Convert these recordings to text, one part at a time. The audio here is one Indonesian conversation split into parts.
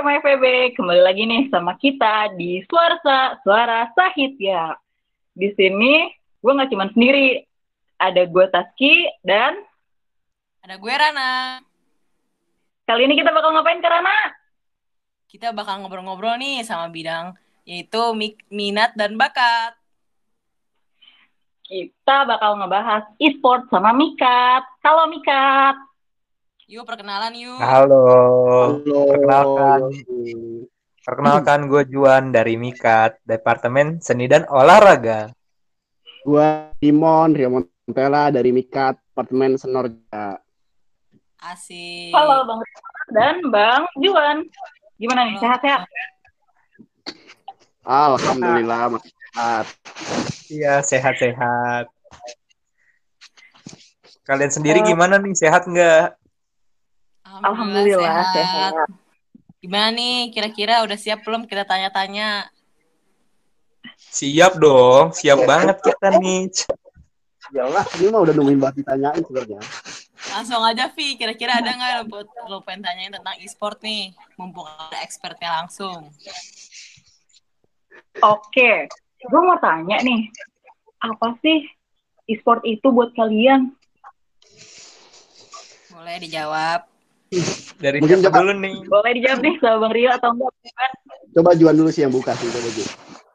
Kema FEB, kembali lagi nih sama kita di Suara Suara Sahid ya. Di sini gue nggak cuma sendiri, ada gue Taski dan ada gue Rana. Kali ini kita bakal ngapain ke Rana? Kita bakal ngobrol-ngobrol nih sama bidang yaitu minat dan bakat. Kita bakal ngebahas e-sport sama Mikat. Halo Mikat. Yuk perkenalan yuk. Halo. Halo. Perkenalkan. Perkenalkan gue Juan dari Mikat, Departemen Seni dan Olahraga. Gue Timon Rio Montella dari Mikat, Departemen Senorja. Asik. Halo Bang dan Bang Juan. Gimana nih? Sehat-sehat? Alhamdulillah, sehat. Iya, sehat-sehat. Kalian sendiri eh. gimana nih? Sehat nggak? Alhamdulillah, Alhamdulillah sehat. sehat. Gimana nih? Kira-kira udah siap belum kita tanya-tanya? Siap dong, siap banget kita nih. Ya Allah, ini mah udah nungguin banget ditanyain sebenarnya. Langsung aja, Vi. Kira-kira ada nggak lo buat lo pengen tanyain tentang e-sport nih? Mumpung ada expertnya langsung. Oke, gue mau tanya nih. Apa sih e-sport itu buat kalian? Boleh dijawab. Dari Mungkin siapa dulu nih? Boleh dijawab nih sama Bang Rio atau enggak? Coba Juan dulu sih yang buka sih, coba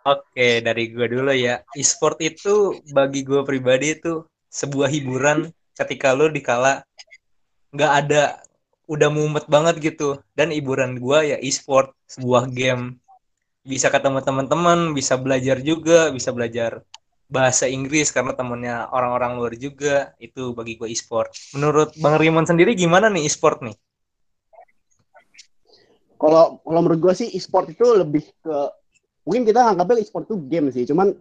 Oke, dari gue dulu ya. E-sport itu bagi gue pribadi itu sebuah hiburan ketika lo dikala nggak ada udah mumet banget gitu dan hiburan gue ya e-sport sebuah game bisa ketemu teman-teman bisa belajar juga bisa belajar bahasa Inggris karena temennya orang-orang luar juga itu bagi gue e-sport. Menurut Bang Rimon sendiri gimana nih e-sport nih? Kalau kalau menurut gue sih e-sport itu lebih ke mungkin kita anggapnya e-sport itu game sih, cuman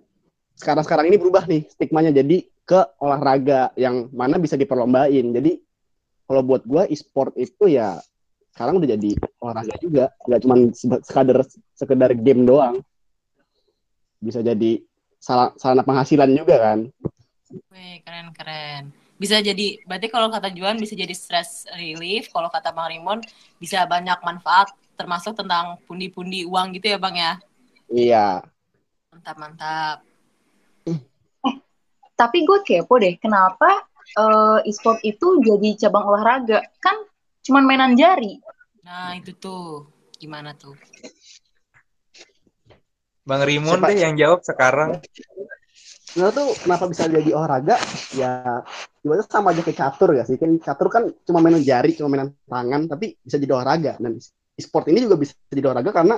sekarang-sekarang ini berubah nih stigmanya jadi ke olahraga yang mana bisa diperlombain. Jadi kalau buat gue e-sport itu ya sekarang udah jadi olahraga juga, nggak cuma sekadar sekedar game doang. Bisa jadi sarana penghasilan juga kan. Wih, keren keren. Bisa jadi, berarti kalau kata Juan bisa jadi stress relief, kalau kata Bang Rimon bisa banyak manfaat, termasuk tentang pundi-pundi uang gitu ya Bang ya? Iya. Mantap mantap. Eh, tapi gue kepo deh, kenapa uh, e-sport itu jadi cabang olahraga? Kan cuma mainan jari. Nah itu tuh, gimana tuh? Bang Rimon deh yang jawab sekarang. Nah tuh kenapa bisa jadi olahraga? Ya gimana sama aja kayak catur ya sih. Kan catur kan cuma mainan jari, cuma mainan tangan, tapi bisa jadi olahraga. Dan e-sport ini juga bisa jadi olahraga karena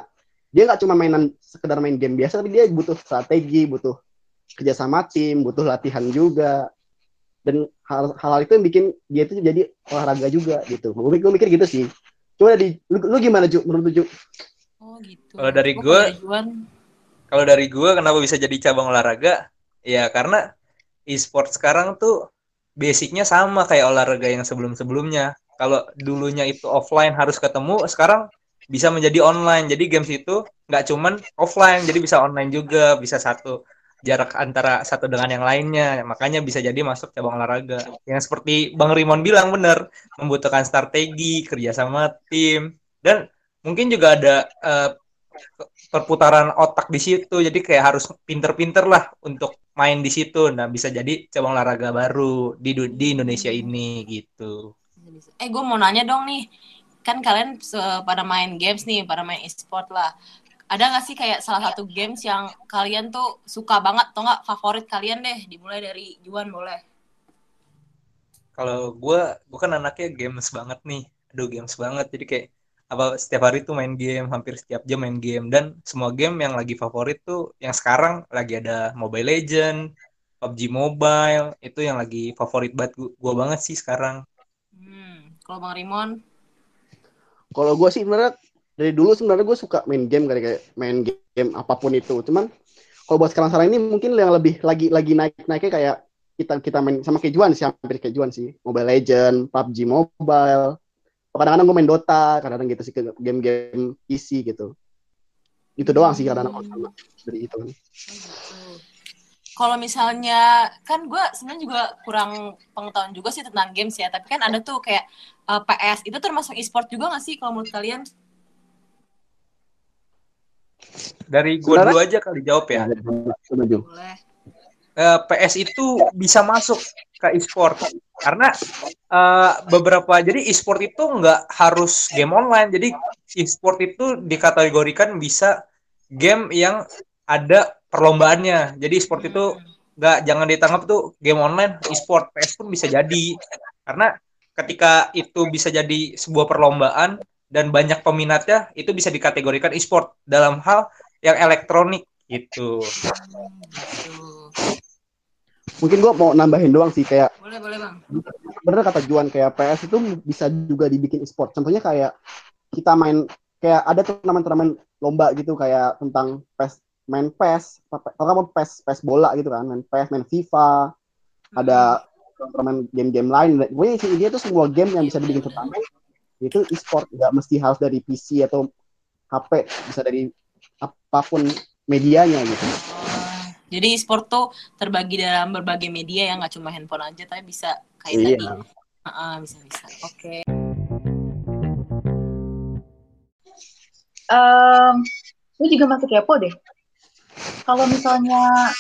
dia nggak cuma mainan sekedar main game biasa, tapi dia butuh strategi, butuh kerja sama tim, butuh latihan juga. Dan hal-hal itu yang bikin dia itu jadi olahraga juga gitu. Gue, gue mikir gitu sih. Coba di lu, lu gimana Ju? Menurut Ju? Oh gitu. Kalau dari gue, kalau dari gue kenapa bisa jadi cabang olahraga? Ya karena e-sport sekarang tuh basicnya sama kayak olahraga yang sebelum-sebelumnya. Kalau dulunya itu offline harus ketemu, sekarang bisa menjadi online. Jadi games itu nggak cuman offline, jadi bisa online juga, bisa satu jarak antara satu dengan yang lainnya. Makanya bisa jadi masuk cabang olahraga. Yang seperti Bang Rimon bilang benar, membutuhkan strategi, kerjasama tim, dan mungkin juga ada uh, perputaran otak di situ jadi kayak harus pinter-pinter lah untuk main di situ nah bisa jadi cabang olahraga baru di di Indonesia ini gitu eh gue mau nanya dong nih. Kan kalian pada main games nih pada main e-sport lah. Ada gak sih kayak salah satu games yang kalian tuh suka banget atau nggak favorit kalian deh? Dimulai dari Juan boleh. Kalau gue bukan anaknya games banget nih. Aduh games banget. Jadi kayak apa setiap hari tuh main game hampir setiap jam main game. Dan semua game yang lagi favorit tuh yang sekarang lagi ada Mobile Legend PUBG Mobile itu yang lagi favorit banget gua, banget sih sekarang hmm. kalau Bang Rimon? Kalau gue sih sebenarnya dari dulu sebenarnya gue suka main game kayak kayak main game apa pun itu. Cuman kalau buat sekarang sekarang ini mungkin yang lebih lagi lagi naik naiknya kayak kita kita main sama kejuan sih hampir kejuan sih. Mobile Legend PUBG Mobile. Kadang-kadang gue main Dota kadang-kadang gitu sih ke game-game PC gitu. Itu doang sih kadang-kadang sama dari itu. Kan kalau misalnya kan gue sebenarnya juga kurang pengetahuan juga sih tentang games ya tapi kan ada tuh kayak uh, eh, PS itu termasuk e-sport juga gak sih kalau menurut kalian Dari gua Sebenarnya- dulu aja kali jawab ya. Boleh. Eh, PS itu bisa masuk ke e-sport karena eh, beberapa jadi e-sport itu nggak harus game online jadi e-sport itu dikategorikan bisa game yang ada perlombaannya jadi e-sport itu nggak jangan ditangkap tuh game online e-sport PS pun bisa jadi karena ketika itu bisa jadi sebuah perlombaan dan banyak peminatnya itu bisa dikategorikan e-sport dalam hal yang elektronik gitu Hmm. Mungkin gua mau nambahin doang sih kayak Boleh, boleh bang. bener kata Juan kayak PS itu bisa juga dibikin e-sport. Contohnya kayak kita main kayak ada turnamen-turnamen lomba gitu kayak tentang PES main PES, kalau kamu PES PES bola gitu kan, main PES, main FIFA, ada turnamen game-game lain. Pokoknya isi dia tuh semua game yang bisa dibikin turnamen itu e-sport nggak mesti harus dari PC atau HP, bisa dari apa pun medianya gitu. Oh, jadi e-sport tuh terbagi dalam berbagai media ya, nggak cuma handphone aja, tapi bisa kayak Iya. tadi. Heeh, bisa bisa. Oke. Em, gue juga masih kepo deh. Kalau misalnya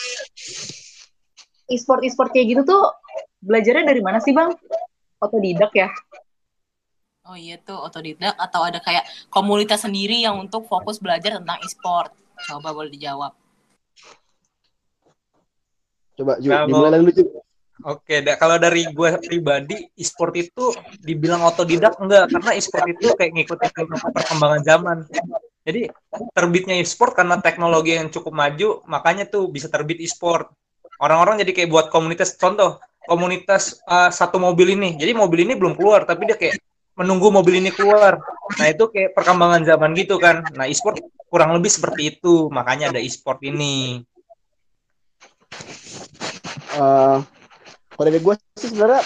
e-sport e-sport kayak gitu tuh belajarnya dari mana sih bang? Otodidak ya? Oh iya tuh otodidak atau ada kayak komunitas sendiri yang untuk fokus belajar tentang e-sport. Coba boleh dijawab. Coba Ju, Kalau- dimulai dulu Ju. Oke, da- kalau dari gue pribadi, e-sport itu dibilang otodidak enggak, karena e-sport itu kayak ngikutin perkembangan zaman. Jadi terbitnya e-sport karena teknologi yang cukup maju, makanya tuh bisa terbit e-sport. Orang-orang jadi kayak buat komunitas, contoh komunitas uh, satu mobil ini. Jadi mobil ini belum keluar, tapi dia kayak menunggu mobil ini keluar. Nah itu kayak perkembangan zaman gitu kan. Nah e-sport kurang lebih seperti itu, makanya ada e-sport ini. Eh, kalau dari gue sih sebenarnya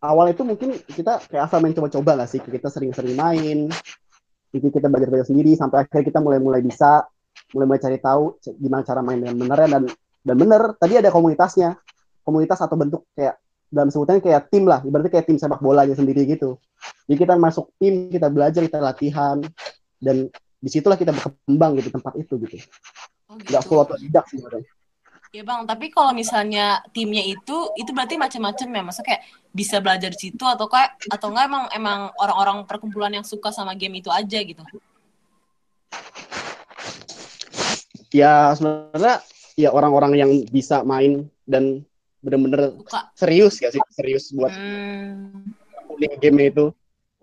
awal itu mungkin kita kayak asal main coba-coba nggak sih kita sering-sering main jadi kita belajar-belajar sendiri sampai akhirnya kita mulai-mulai bisa mulai-mulai cari tahu gimana cara main dengan benernya dan dan bener tadi ada komunitasnya. Komunitas atau bentuk kayak dalam sebutannya kayak tim lah. Ibaratnya kayak tim sepak bola aja sendiri gitu. Jadi kita masuk tim kita belajar kita latihan. Dan di situlah kita berkembang gitu tempat itu gitu. Oh nggak gitu. full otodidak sebenarnya Ya bang, tapi kalau misalnya timnya itu, itu berarti macam-macam ya, maksudnya kayak bisa belajar di situ atau kayak atau enggak emang emang orang-orang perkumpulan yang suka sama game itu aja gitu. ya sebenarnya ya orang-orang yang bisa main dan bener-bener Suka. serius gak sih? Serius buat Hmm. game itu.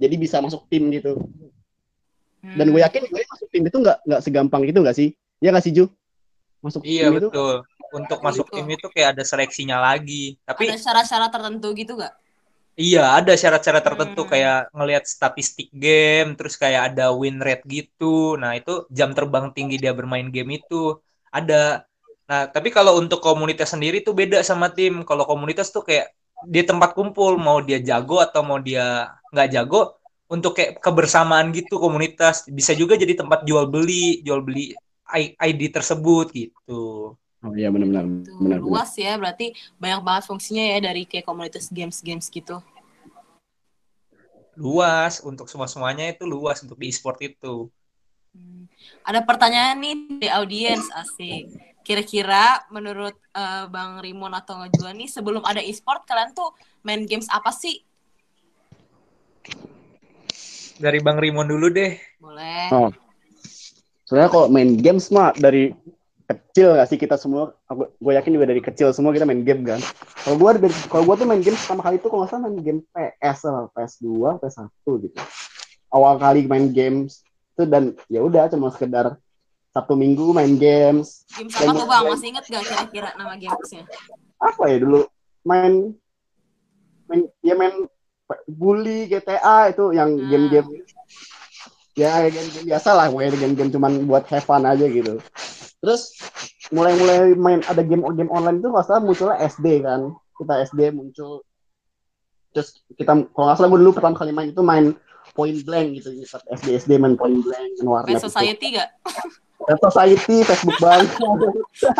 Jadi bisa masuk tim gitu. Dan Hmm. gue yakin gue masuk tim itu nggak nggak segampang itu nggak sih? Ya nggak sih Ju? Masuk Iya tim itu Untuk masuk tim itu kayak ada seleksinya lagi. Tapi ada syarat-syarat tertentu gitu gak? Iya, ada syarat-syarat tertentu Hmm. kayak ngelihat statistik game, terus kayak ada win rate gitu. Nah, itu jam terbang tinggi dia bermain game itu ada. Nah, tapi kalau untuk komunitas sendiri tuh beda sama tim. Kalau komunitas tuh kayak di tempat kumpul, mau dia jago atau mau dia nggak jago, untuk kayak kebersamaan gitu komunitas. Bisa juga jadi tempat jual beli, jual beli ID tersebut gitu. Oh iya benar-benar Tuh, benar luas ya, berarti banyak banget fungsinya ya dari kayak komunitas games-games gitu. Luas untuk semua-semuanya itu luas untuk di e-sport itu. Hmm. Ada pertanyaan nih di audiens asik. Kira-kira menurut eh, Bang Rimon atau Ngejuan nih sebelum ada e-sport kalian tuh main games apa sih? Dari Bang Rimon dulu deh. Boleh. Oh. sebenarnya kalau main games mah dari kecil gak sih kita semua aku gue yakin juga dari kecil semua kita main game kan kalau gue dari kalau gue tuh main game pertama kali itu kalau nggak salah main game PS lah PS 2 PS 1 gitu awal kali main games itu dan ya udah cuma sekedar Sabtu Minggu main games Games apa tuh Bang? Masih inget gak kira-kira nama gamesnya? apa ya dulu main main ya main bully GTA itu yang Hmm. game-game ya game-game biasa lah game-game cuman buat have fun aja gitu terus mulai-mulai main ada game game online itu nggak salah munculnya SD kan kita SD muncul terus kita kalau nggak salah gue dulu pertama kali main itu main point blank gitu saat SD SD main point blank main warnet Main Society gak? itu. Red Society Facebook banget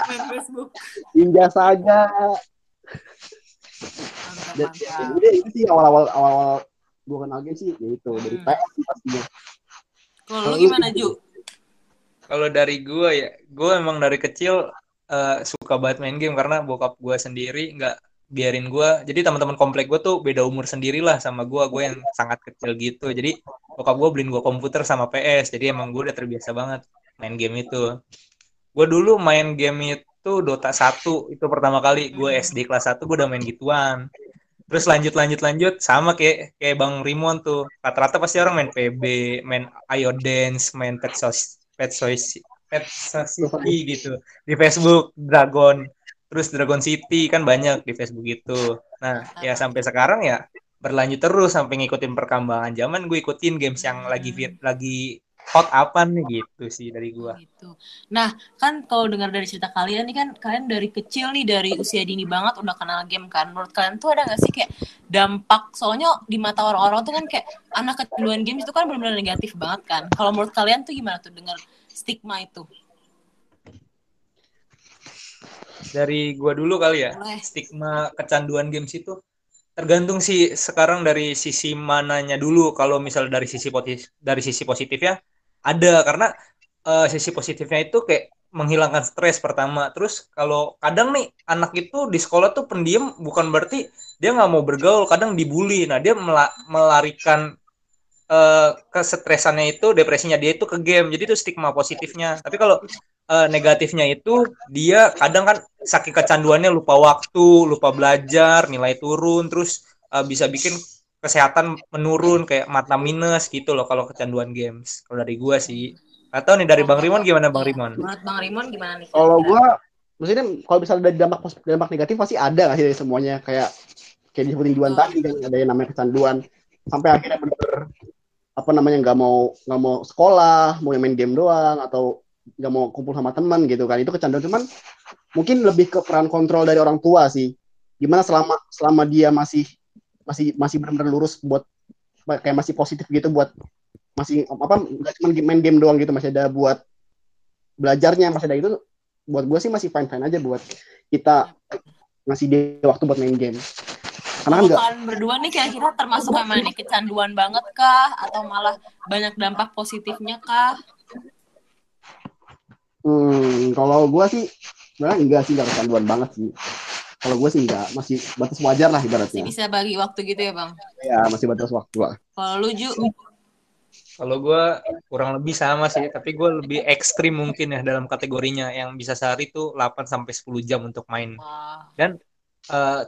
Main Facebook. Ninja Saga Mantap, mantap. jadi itu sih awal-awal awal gue kenal game sih ya itu dari Hmm. PS pastinya Kalau lu gimana Ju? Kalau dari gue ya, gue emang dari kecil uh, suka banget main game karena bokap gue sendiri nggak biarin gue. Jadi teman-teman komplek gue tuh beda umur sendiri lah sama gue. Gue yang sangat kecil gitu. Jadi bokap gue beliin gue komputer sama PS. Jadi emang gue udah terbiasa banget main game itu. Gue dulu main game itu Dota 1 itu pertama kali gue SD kelas 1 gue udah main gituan. Terus lanjut lanjut lanjut sama kayak kayak Bang Rimon tuh. Rata-rata pasti orang main PB, main Ayo Dance, main Sos Pet Soy Pet City gitu. Di Facebook Dragon terus Dragon City kan banyak di Facebook itu nah ya sampai sekarang ya berlanjut terus sampai ngikutin perkembangan zaman. Gue ikutin games yang lagi hmm. lagi hot apa nih gitu sih dari gua. Gitu. Nah, kan kalau dengar dari cerita kalian nih kan kalian dari kecil nih dari usia dini banget udah kenal game kan. Menurut kalian tuh ada gak sih kayak dampak soalnya di mata orang-orang tuh kan kayak anak kecanduan game itu kan benar-benar negatif banget kan. Kalau menurut kalian tuh gimana tuh dengar stigma itu? Dari gua dulu kali ya. Boleh. Stigma kecanduan games itu tergantung sih sekarang dari sisi mananya dulu kalau misal dari sisi positif dari sisi positif ya ada karena uh, sisi positifnya itu kayak menghilangkan stres pertama. Terus kalau kadang nih anak itu di sekolah tuh pendiam bukan berarti dia nggak mau bergaul kadang dibully. Nah dia melarikan uh, kesetresannya itu depresinya dia itu ke game. Jadi itu stigma positifnya. Tapi kalau uh, negatifnya itu dia kadang kan saking kecanduannya lupa waktu lupa belajar nilai turun terus uh, bisa bikin kesehatan menurun kayak mata minus gitu loh kalau kecanduan games. Kalau dari gua sih. Atau nih dari Bang Rimon gimana Bang Rimon? Menurut Bang Rimon gimana nih? Kalau gua maksudnya kalau misalnya dari dampak dampak negatif pasti ada nggak sih dari semuanya? Kayak kayak disebutin Juan tadi kan ada yang namanya kecanduan. Sampai akhirnya bener apa namanya nggak mau nggak mau sekolah mau main game doang atau nggak mau kumpul sama teman gitu kan. Itu kecanduan. Cuman mungkin lebih ke peran kontrol dari orang tua sih. Gimana selama selama dia masih masih masih benar-benar lurus buat kayak masih positif gitu buat masih apa nggak cuma main game doang gitu masih ada buat belajarnya masih ada itu buat gue sih masih fine fine aja buat kita ngasih dia waktu buat main game. Karena kan kalian berdua nih kira-kira termasuk mana nih kecanduan banget kah? Atau malah banyak dampak positifnya kah? Hmm kalau gue sih sebenarnya enggak sih enggak kecanduan banget sih kalau gue sih enggak, masih batas wajar lah ibaratnya. Masih bisa bagi waktu gitu ya bang? Ya masih batas waktu lah. Kalau lu Ju? Kalau gue kurang lebih sama sih, tapi gue lebih ekstrim mungkin ya dalam kategorinya yang bisa sehari itu 8 sampai 10 jam untuk main. Wah. Dan uh,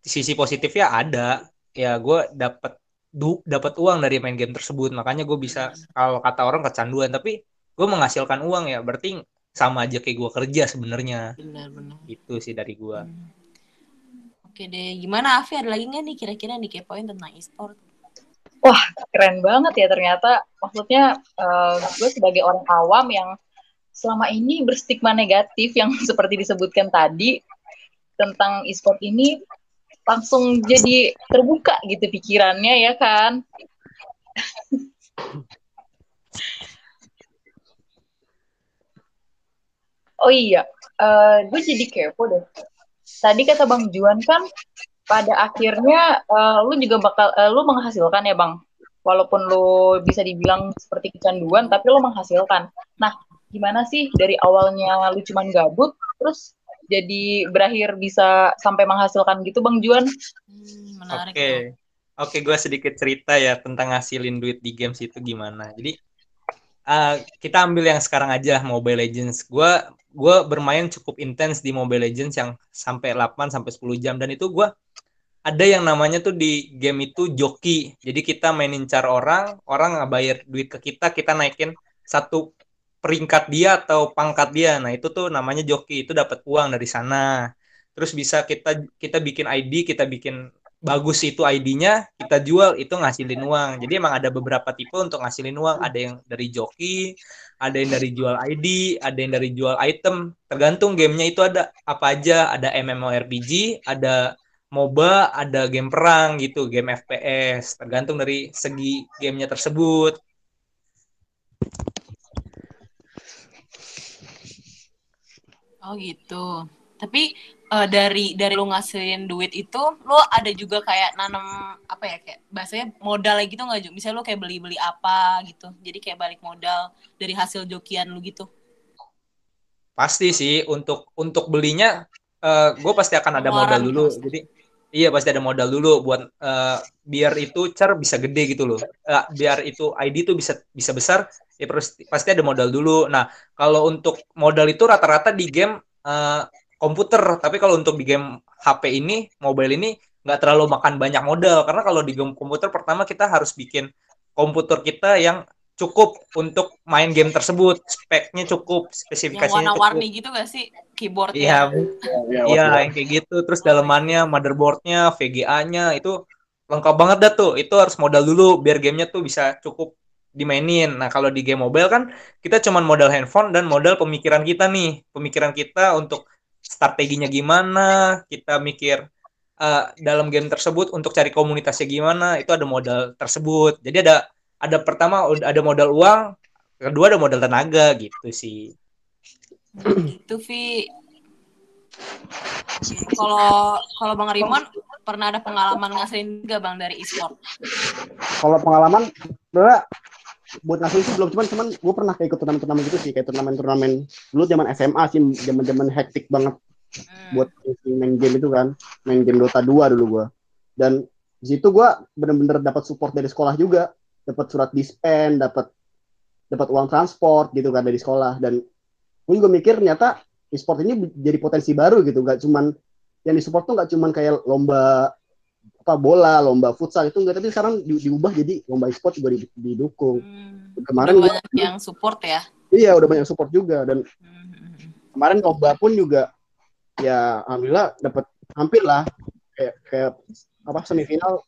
sisi positifnya ada, ya gue dapat du dapat uang dari main game tersebut, makanya gue bisa kalau kata orang kecanduan, tapi gue menghasilkan uang ya, berarti sama aja kayak gue kerja sebenarnya. Benar-benar. Itu sih dari gue. Hmm. Oke deh, gimana Afi ada lagi nggak nih kira-kira nih kepoin tentang e-sport? Wah, keren banget ya ternyata. Maksudnya uh, gue sebagai orang awam yang selama ini berstigma negatif yang seperti disebutkan tadi tentang e-sport ini langsung jadi terbuka gitu pikirannya ya kan. oh iya, uh, gue jadi kepo deh tadi kata Bang Juan kan pada akhirnya uh, lu juga bakal uh, lu menghasilkan ya Bang. Walaupun lu bisa dibilang seperti kecanduan tapi lu menghasilkan. Nah, gimana sih dari awalnya lu cuman gabut terus jadi berakhir bisa sampai menghasilkan gitu Bang Juan? Hmm, Oke. Okay. Oke, okay, gue sedikit cerita ya tentang ngasilin duit di games itu gimana. Jadi uh, kita ambil yang sekarang aja Mobile Legends. Gue gue bermain cukup intens di Mobile Legends yang sampai 8 sampai 10 jam dan itu gue ada yang namanya tuh di game itu joki. Jadi kita mainin car orang, orang bayar duit ke kita, kita naikin satu peringkat dia atau pangkat dia. Nah, itu tuh namanya joki. Itu dapat uang dari sana. Terus bisa kita kita bikin ID, kita bikin bagus itu ID-nya, kita jual itu ngasilin uang. Jadi emang ada beberapa tipe untuk ngasilin uang. Ada yang dari joki, ada yang dari jual ID, ada yang dari jual item. Tergantung gamenya itu ada apa aja. Ada MMORPG, ada MOBA, ada game perang gitu, game FPS. Tergantung dari segi gamenya tersebut. Oh gitu. Tapi uh, dari dari lu ngasihin duit itu, lu ada juga kayak nanam apa ya kayak bahasanya modal gitu nggak? Misalnya lu kayak beli-beli apa gitu. Jadi kayak balik modal dari hasil jokian lu gitu. Pasti sih untuk untuk belinya uh, gue pasti akan ada modal dulu. Jadi Iya pasti ada modal dulu buat uh, biar itu cer bisa gede gitu loh. Uh, biar itu ID itu bisa bisa besar ya pasti ada modal dulu. Nah kalau untuk modal itu rata-rata di game uh, komputer, tapi kalau untuk di game HP ini, mobile ini nggak terlalu makan banyak modal. Karena kalau di game komputer pertama kita harus bikin komputer kita yang cukup untuk main game tersebut. Speknya cukup spesifikasinya yang warna-warni gitu gak sih? Keyboard iya iya ya, yang kayak gitu. Terus dalemannya motherboardnya VGA-nya itu lengkap banget dah tuh. Itu harus modal dulu biar gamenya tuh bisa cukup dimainin. Nah kalau di game mobile kan kita cuma modal handphone dan modal pemikiran kita nih. Pemikiran kita untuk strateginya gimana kita mikir uh, dalam game tersebut untuk cari komunitasnya gimana itu ada modal tersebut jadi ada ada pertama ada modal uang, kedua ada modal tenaga gitu sih. Itu Vi. Kalau kalau Bang Rimon pernah ada pengalaman ngasihin juga Bang dari e-sport? Kalau pengalaman sebenarnya buat ngasihin sih belum cuman cuman gue pernah kayak ikut turnamen-turnamen gitu sih kayak turnamen-turnamen dulu zaman SMA sih zaman-zaman hektik banget hmm. buat main game itu kan main game Dota 2 dulu gue dan di situ gue bener-bener dapat support dari sekolah juga dapat surat dispen dapat dapat uang transport gitu kan dari sekolah dan gue juga mikir ternyata e-sport ini jadi potensi baru gitu gak cuman yang di support tuh gak cuman kayak lomba apa bola lomba futsal itu enggak. Tapi sekarang di, diubah jadi lomba e-sport juga didukung. Hmm, kemarin udah banyak gua, yang support ya? Iya udah banyak support juga. Dan hmm. kemarin lomba pun juga ya alhamdulillah dapat hampir lah. Kayak kayak apa semifinal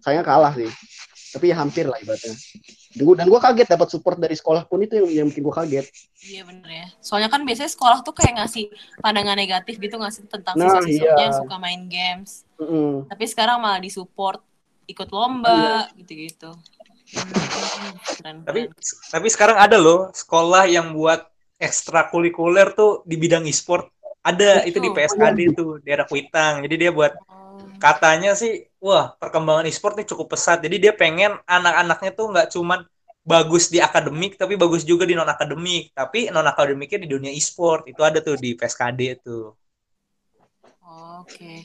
saya kalah sih tapi ya hampir lah ibaratnya dan gue kaget dapat support dari sekolah pun itu yang, yang bikin gue kaget iya bener ya soalnya kan biasanya sekolah tuh kayak ngasih pandangan negatif gitu ngasih tentang nah, siswa-siswanya iya. yang suka main games mm -hmm. tapi sekarang malah disupport ikut lomba iya. gitu-gitu hmm, tapi tapi sekarang ada loh sekolah yang buat ekstrakurikuler tuh di bidang e-sport ada itu, itu di PSKD tuh di daerah Kuitang. Jadi dia buat oh. katanya sih wah perkembangan e-sport ini cukup pesat. Jadi dia pengen anak-anaknya tuh nggak cuman bagus di akademik tapi bagus juga di non akademik tapi non akademiknya di dunia e-sport. Itu ada tuh di PSKD tuh. Oke. Okay.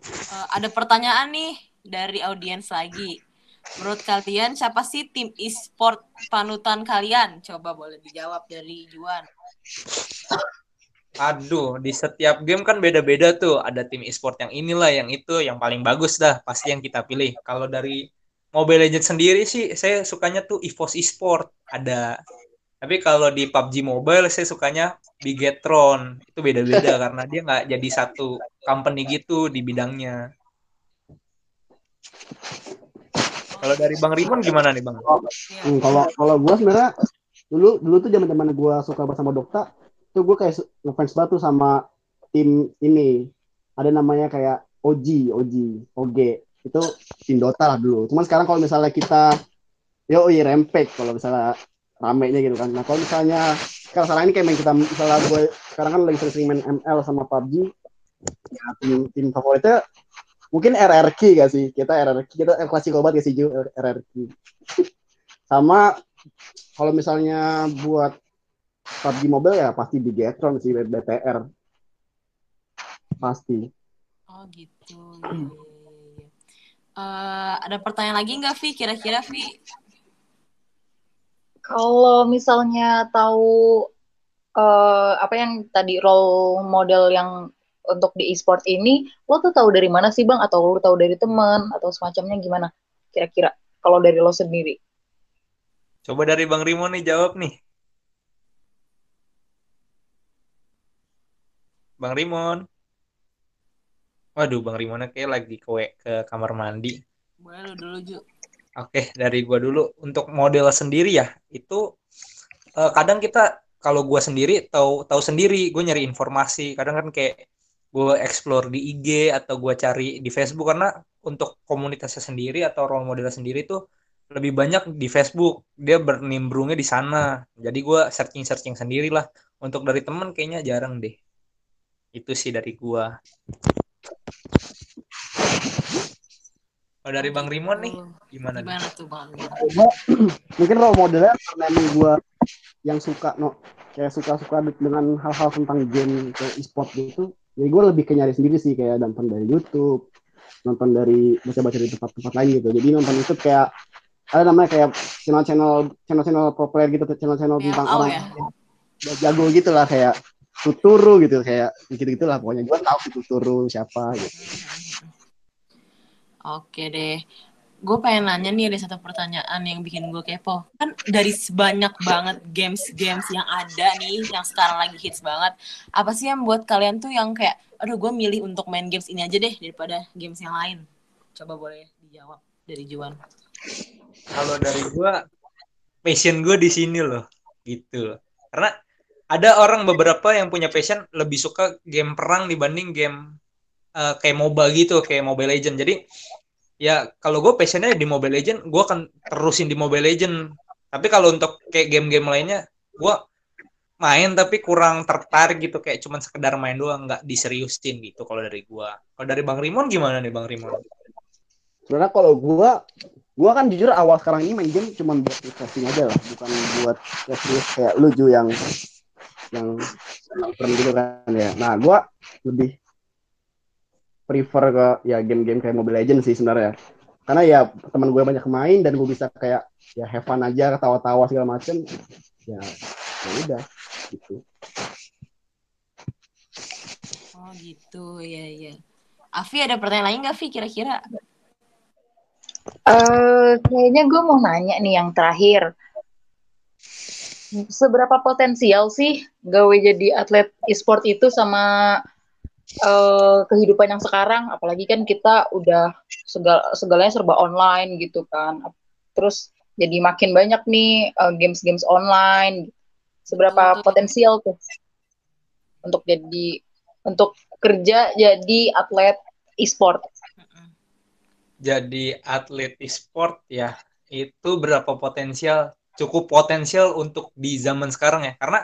uh, eh, ada pertanyaan nih dari audiens lagi. Menurut kalian siapa sih tim e-sport panutan kalian? Coba boleh dijawab dari Juan Aduh, di setiap game kan beda-beda tuh. Ada tim e-sport yang inilah, yang itu, yang paling bagus dah. Pasti yang kita pilih. Kalau dari Mobile Legends sendiri sih, saya sukanya tuh EVOS e-sport. Ada. Tapi kalau di PUBG Mobile, saya sukanya Bigetron. Itu beda-beda karena dia nggak jadi satu company gitu di bidangnya. Kalau dari Bang Rimon gimana nih Bang? Hmm, kalau kalau gue sebenarnya dulu dulu tuh zaman zaman gue suka bersama Dokta itu gue kayak ngefans banget tuh sama tim ini. Ada namanya kayak Oji Oji Oge itu tim Dota lah dulu. Cuman sekarang kalau misalnya kita yo iya Rampage kalau misalnya ramenya gitu kan. Nah kalau misalnya sekarang sekarang ini kayak main kita misalnya gue sekarang kan lagi sering main ML sama PUBG ya tim tim favoritnya mungkin RRQ gak sih? Kita RRQ kita klasik obat gak sih Ju? RRQ sama kalau misalnya buat PUBG Mobile ya pasti di Getron sih BTR pasti oh gitu uh, ada pertanyaan lagi nggak Vi kira-kira Vi kalau misalnya tahu uh, apa yang tadi role model yang untuk di e-sport ini, lo tuh tahu dari mana sih bang? Atau lo tahu dari teman atau semacamnya gimana? Kira-kira kalau dari lo sendiri? Coba dari Bang Rimo nih jawab nih. Bang Rimon. Waduh, Bang Rimon kayak lagi ke, ke kamar mandi. Boleh dulu, Ju. Oke, dari gua dulu untuk model sendiri ya, itu uh, kadang kita kalau gua sendiri tahu tahu sendiri, gue nyari informasi. Kadang kan kayak gue explore di IG atau gue cari di Facebook karena untuk komunitasnya sendiri atau role model sendiri tuh lebih banyak di Facebook. Dia bernimbrungnya di sana. Jadi gue searching-searching sendiri lah. Untuk dari temen kayaknya jarang deh Itu sih dari gua. Kalau dari Bang Rimon nih, gimana? nih? Gimana tuh Bang? Gua, mungkin role modelnya karena emang gue yang suka no kayak suka-suka dengan hal-hal tentang game ke e-sport gitu jadi gue lebih ke nyari sendiri sih kayak nonton dari YouTube nonton dari baca-baca di tempat-tempat lain gitu jadi nonton itu kayak ada namanya kayak channel-channel channel-channel pro player gitu channel-channel tentang oh orang yang jago gitu lah kayak Tuturu gitu kayak gitu-gitu lah pokoknya gue tahu Tuturu siapa gitu Oke deh. Gue pengen nanya nih ada satu pertanyaan yang bikin gue kepo. Kan dari sebanyak banget games-games yang ada nih, yang sekarang lagi hits banget. Apa sih yang buat kalian tuh yang kayak, aduh gue milih untuk main games ini aja deh daripada games yang lain? Coba boleh dijawab dari Juan. Kalau dari gua passion gue di sini loh, gitu. loh. Karena ada orang beberapa yang punya passion lebih suka game perang dibanding game eh, kayak MOBA gitu, kayak Mobile Legend. Jadi ya kalau gue passionnya di Mobile Legend, gue akan terusin di Mobile Legend. Tapi kalau untuk kayak game-game lainnya, gue main tapi kurang tertarik gitu kayak cuman sekedar main doang nggak diseriusin gitu kalau dari gua kalau dari bang Rimon gimana nih bang Rimon sebenarnya kalau gue gue kan jujur awal sekarang ini main game cuma buat refreshing aja lah bukan buat serius kayak lu Ju yang yang keren gitu kan ya nah gue lebih prefer ke ya game-game kayak Mobile Legends sih sebenarnya karena ya teman gue banyak main dan gue bisa kayak ya have fun aja ketawa-tawa segala macem ya ya udah gitu Oh gitu, ya ya. Afi ada pertanyaan lain nggak, Vi? Kira-kira? Eh, kayaknya gue mau nanya nih yang terakhir. Seberapa potensial sih gawe jadi atlet e-sport itu sama eh, kehidupan yang sekarang? Apalagi kan kita udah segala segalanya serba online gitu kan. Terus jadi makin banyak nih eh, games-games online. Seberapa Betul. potensial tuh untuk jadi untuk kerja jadi atlet e-sport? Jadi atlet e-sport ya itu berapa potensial cukup potensial untuk di zaman sekarang ya. Karena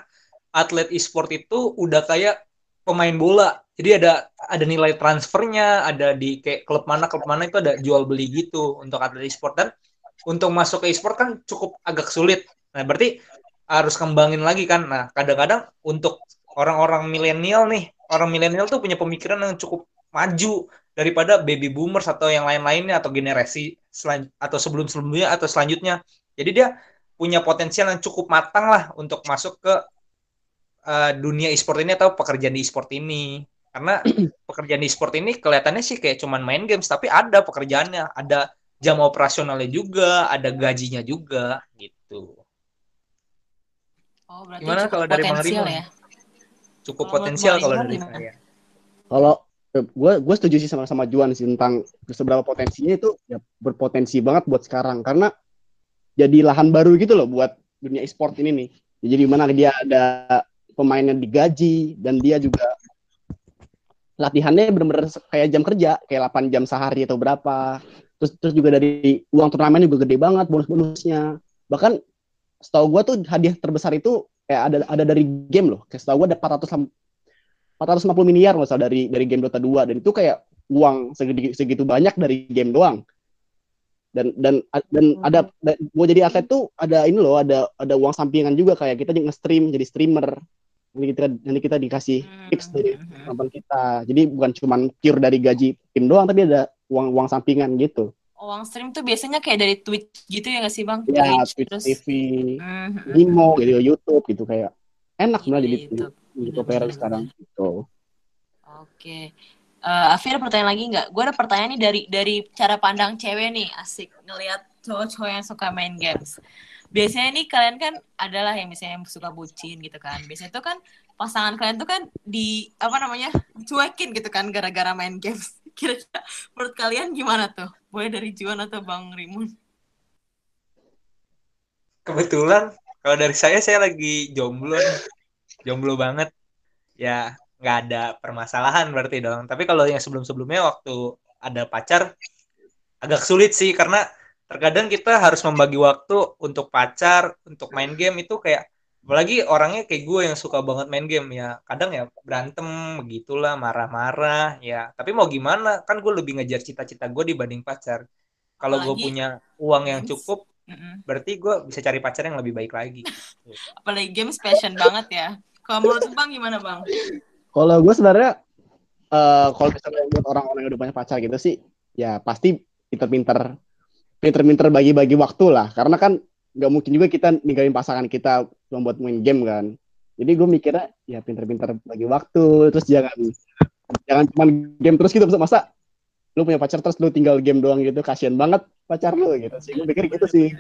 atlet e-sport itu udah kayak pemain bola. Jadi ada ada nilai transfernya ada di kayak klub mana klub mana itu ada jual beli gitu untuk atlet e-sport. Dan untuk masuk ke e-sport kan cukup agak sulit. Nah berarti harus kembangin lagi kan. Nah kadang-kadang untuk orang-orang milenial nih orang milenial tuh punya pemikiran yang cukup maju daripada baby boomers atau yang lain-lainnya atau generasi selan atau sebelum-sebelumnya atau selanjutnya. Jadi dia punya potensial yang cukup matang lah untuk masuk ke uh, dunia e-sport ini atau pekerjaan di e-sport ini. Karena pekerjaan di e-sport ini kelihatannya sih kayak cuman main games, tapi ada pekerjaannya, ada jam operasionalnya juga, ada gajinya juga gitu. Oh, berarti Gimana cukup kalau dari Rimon? ya? Cukup Kalau potensial kalau dari saya. Kalau gue gue setuju sih sama sama Juan sih tentang seberapa potensinya itu ya berpotensi banget buat sekarang karena jadi lahan baru gitu loh buat dunia e-sport ini nih. Jadi mana dia ada pemainnya digaji dan dia juga latihannya bener-bener kayak jam kerja, kayak 8 jam sehari atau berapa. Terus terus juga dari uang turnamen juga gede banget bonus-bonusnya. Bahkan setahu gue tuh hadiah terbesar itu kayak ada ada dari game loh. Kayak setahu gue ada 400 450 miliar nggak salah dari dari game Dota 2 dan itu kayak uang segitu, segitu banyak dari game doang. Dan dan dan ada mau jadi atlet tuh ada ini loh, ada ada uang sampingan juga kayak kita nge-stream jadi streamer. Nanti kita nanti kita dikasih tips dari Hmm. teman kita. Jadi bukan cuma pure dari gaji tim doang tapi ada uang uang sampingan gitu. Uang stream tuh biasanya kayak dari Twitch gitu ya nggak sih bang? Ya, Twitch, Twitch terus TV, Hmm, Nimo, gitu, YouTube gitu kayak enak sebenarnya jadi YouTube. Player Bener-bener. sekarang gitu. Oke. Eh Afi ada pertanyaan lagi nggak? Gue ada pertanyaan nih dari dari cara pandang cewek nih, asik ngelihat cowok-cowok yang suka main games. Biasanya nih kalian kan adalah yang misalnya yang suka bucin gitu kan. Biasanya tuh kan pasangan kalian tuh kan di apa namanya cuekin gitu kan gara-gara main games. Kira-kira menurut kalian gimana tuh? Boleh dari Juan atau Bang Rimun? Kebetulan kalau dari saya saya lagi jomblo nih. Jomblo banget. Ya nggak ada permasalahan berarti dong. Tapi kalau yang sebelum-sebelumnya waktu ada pacar agak sulit sih karena terkadang kita harus membagi waktu untuk pacar, untuk main game itu kayak apalagi orangnya kayak gue yang suka banget main game ya kadang ya berantem begitulah marah-marah ya tapi mau gimana kan gue lebih ngejar cita-cita gue dibanding pacar kalau gue punya uang yang cukup Mm-mm. berarti gue bisa cari pacar yang lebih baik lagi apalagi games passion banget ya kalau menurut bang gimana bang Kalau gue sebenarnya eh kalau misalnya buat orang-orang yang udah punya pacar gitu sih, ya pasti pinter-pinter pinter-pinter bagi-bagi waktu lah. Karena kan nggak mungkin juga kita ninggalin pasangan kita cuma buat main game kan. Jadi gue mikirnya ya pinter-pinter bagi waktu, terus jangan jangan cuma game terus gitu masa lu punya pacar terus lu tinggal game doang gitu kasihan banget pacar lu gitu sih gue pikir gitu sih.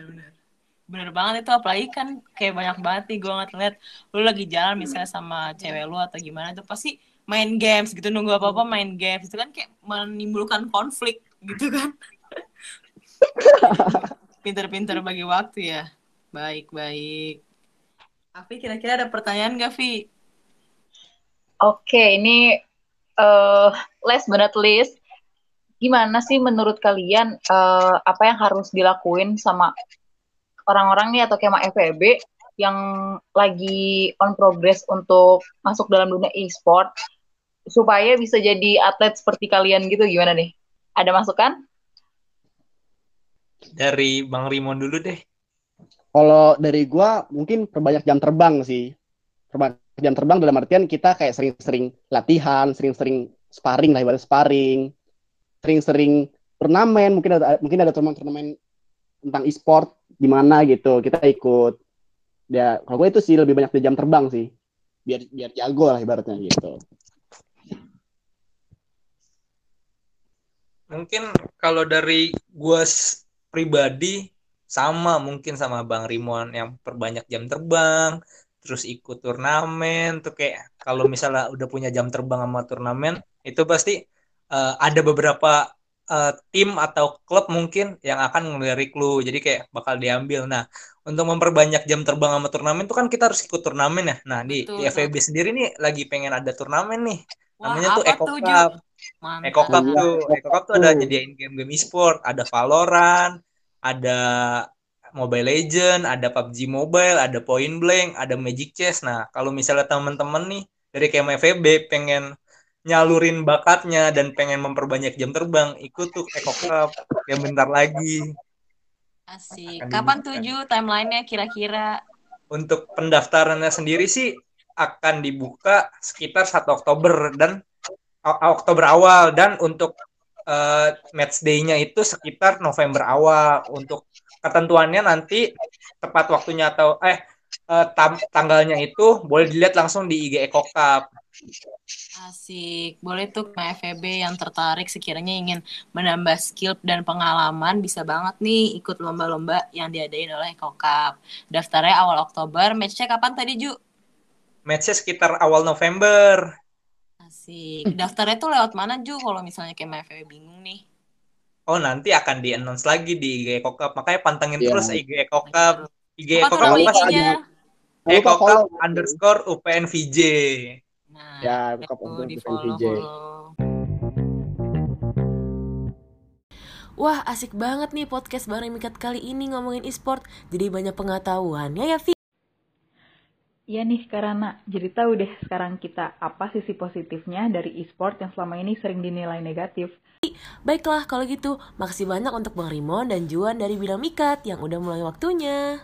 Bener banget itu apalagi kan kayak banyak banget nih gue ngeliat lu lagi jalan misalnya sama cewek lu atau gimana tuh pasti main games gitu nunggu apa apa main games itu kan kayak menimbulkan konflik gitu kan. Pinter-pinter bagi waktu ya. Baik baik. Afi kira-kira ada pertanyaan gak Vi? Oke, ini eh last but not least, gimana sih menurut kalian eh, apa yang harus dilakuin sama orang-orang nih atau kema FEB yang lagi on progress untuk masuk dalam dunia e-sport supaya bisa jadi atlet seperti kalian gitu gimana nih? Ada masukan? dari bang Rimon dulu deh Kalau dari gua mungkin perbanyak jam terbang sih. Perbanyak jam terbang dalam artian kita kayak sering-sering latihan, sering-sering sparring lah ibarat sparring, sering-sering turnamen, mungkin ada mungkin ada turnamen-turnamen tentang e-sport di mana gitu, kita ikut. Ya, kalau gue itu sih lebih banyak di jam terbang sih. Biar biar jago lah ibaratnya gitu. mungkin kalau dari gue pribadi sama mungkin sama bang Rimon yang perbanyak jam terbang terus ikut turnamen tuh kayak kalau misalnya udah punya jam terbang sama turnamen itu pasti eh, ada beberapa eh, tim atau klub mungkin yang akan ngelirik lu jadi kayak bakal diambil. Nah untuk memperbanyak jam terbang sama turnamen tuh kan kita harus ikut turnamen ya. Nah di, Betul, di FEB sendiri nih lagi pengen ada turnamen nih. Wah, namanya tuh Eco tuh, Cup. Eko Cup Iya, tuh, Eko Cup tuh ada nyediain game-game e-sport, ada Valorant, ada Mobile Legend, ada PUBG Mobile, ada Point Blank, ada Magic Chess. Nah, kalau misalnya teman-teman nih dari KMA FEB pengen nyalurin bakatnya dan pengen memperbanyak jam terbang, ikut tuh Eko Cup yang bentar lagi. Asik. Akan Kapan dibuka. tuju timelinenya kira-kira? Untuk pendaftarannya sendiri sih akan dibuka sekitar 1 Oktober dan Oktober awal dan untuk eh, match day-nya itu sekitar November awal. Untuk ketentuannya nanti tepat waktunya atau eh eh, tam- tanggalnya itu boleh dilihat langsung di IG Eko Cup. Asik. Boleh tuh ke FEB yang tertarik sekiranya ingin menambah skill dan pengalaman bisa banget nih ikut lomba-lomba yang diadain oleh Kokap. Daftarnya awal Oktober, matchnya kapan tadi Ju? Matchnya sekitar awal November. Asik. Daftarnya tuh lewat mana Ju kalau misalnya kayak FEB bingung nih? Oh nanti akan di-announce lagi di IG Eko Cup. Makanya pantengin Iya. terus IG Eko Cup. IG tuh Cup Eko Cup follow. underscore UPNVJ. Nah, Ya, Kokap untuk di VJ. Wah, asik banget nih podcast bareng Mikat kali ini ngomongin e-sport. Jadi banyak pengetahuannya ya, Vi. Iya nih karena jadi tahu deh sekarang kita apa sisi positifnya dari e-sport yang selama ini sering dinilai negatif. Baiklah, kalau gitu, makasih banyak untuk Bang Rimon dan Juan dari Bidang Mikat yang udah mulai waktunya.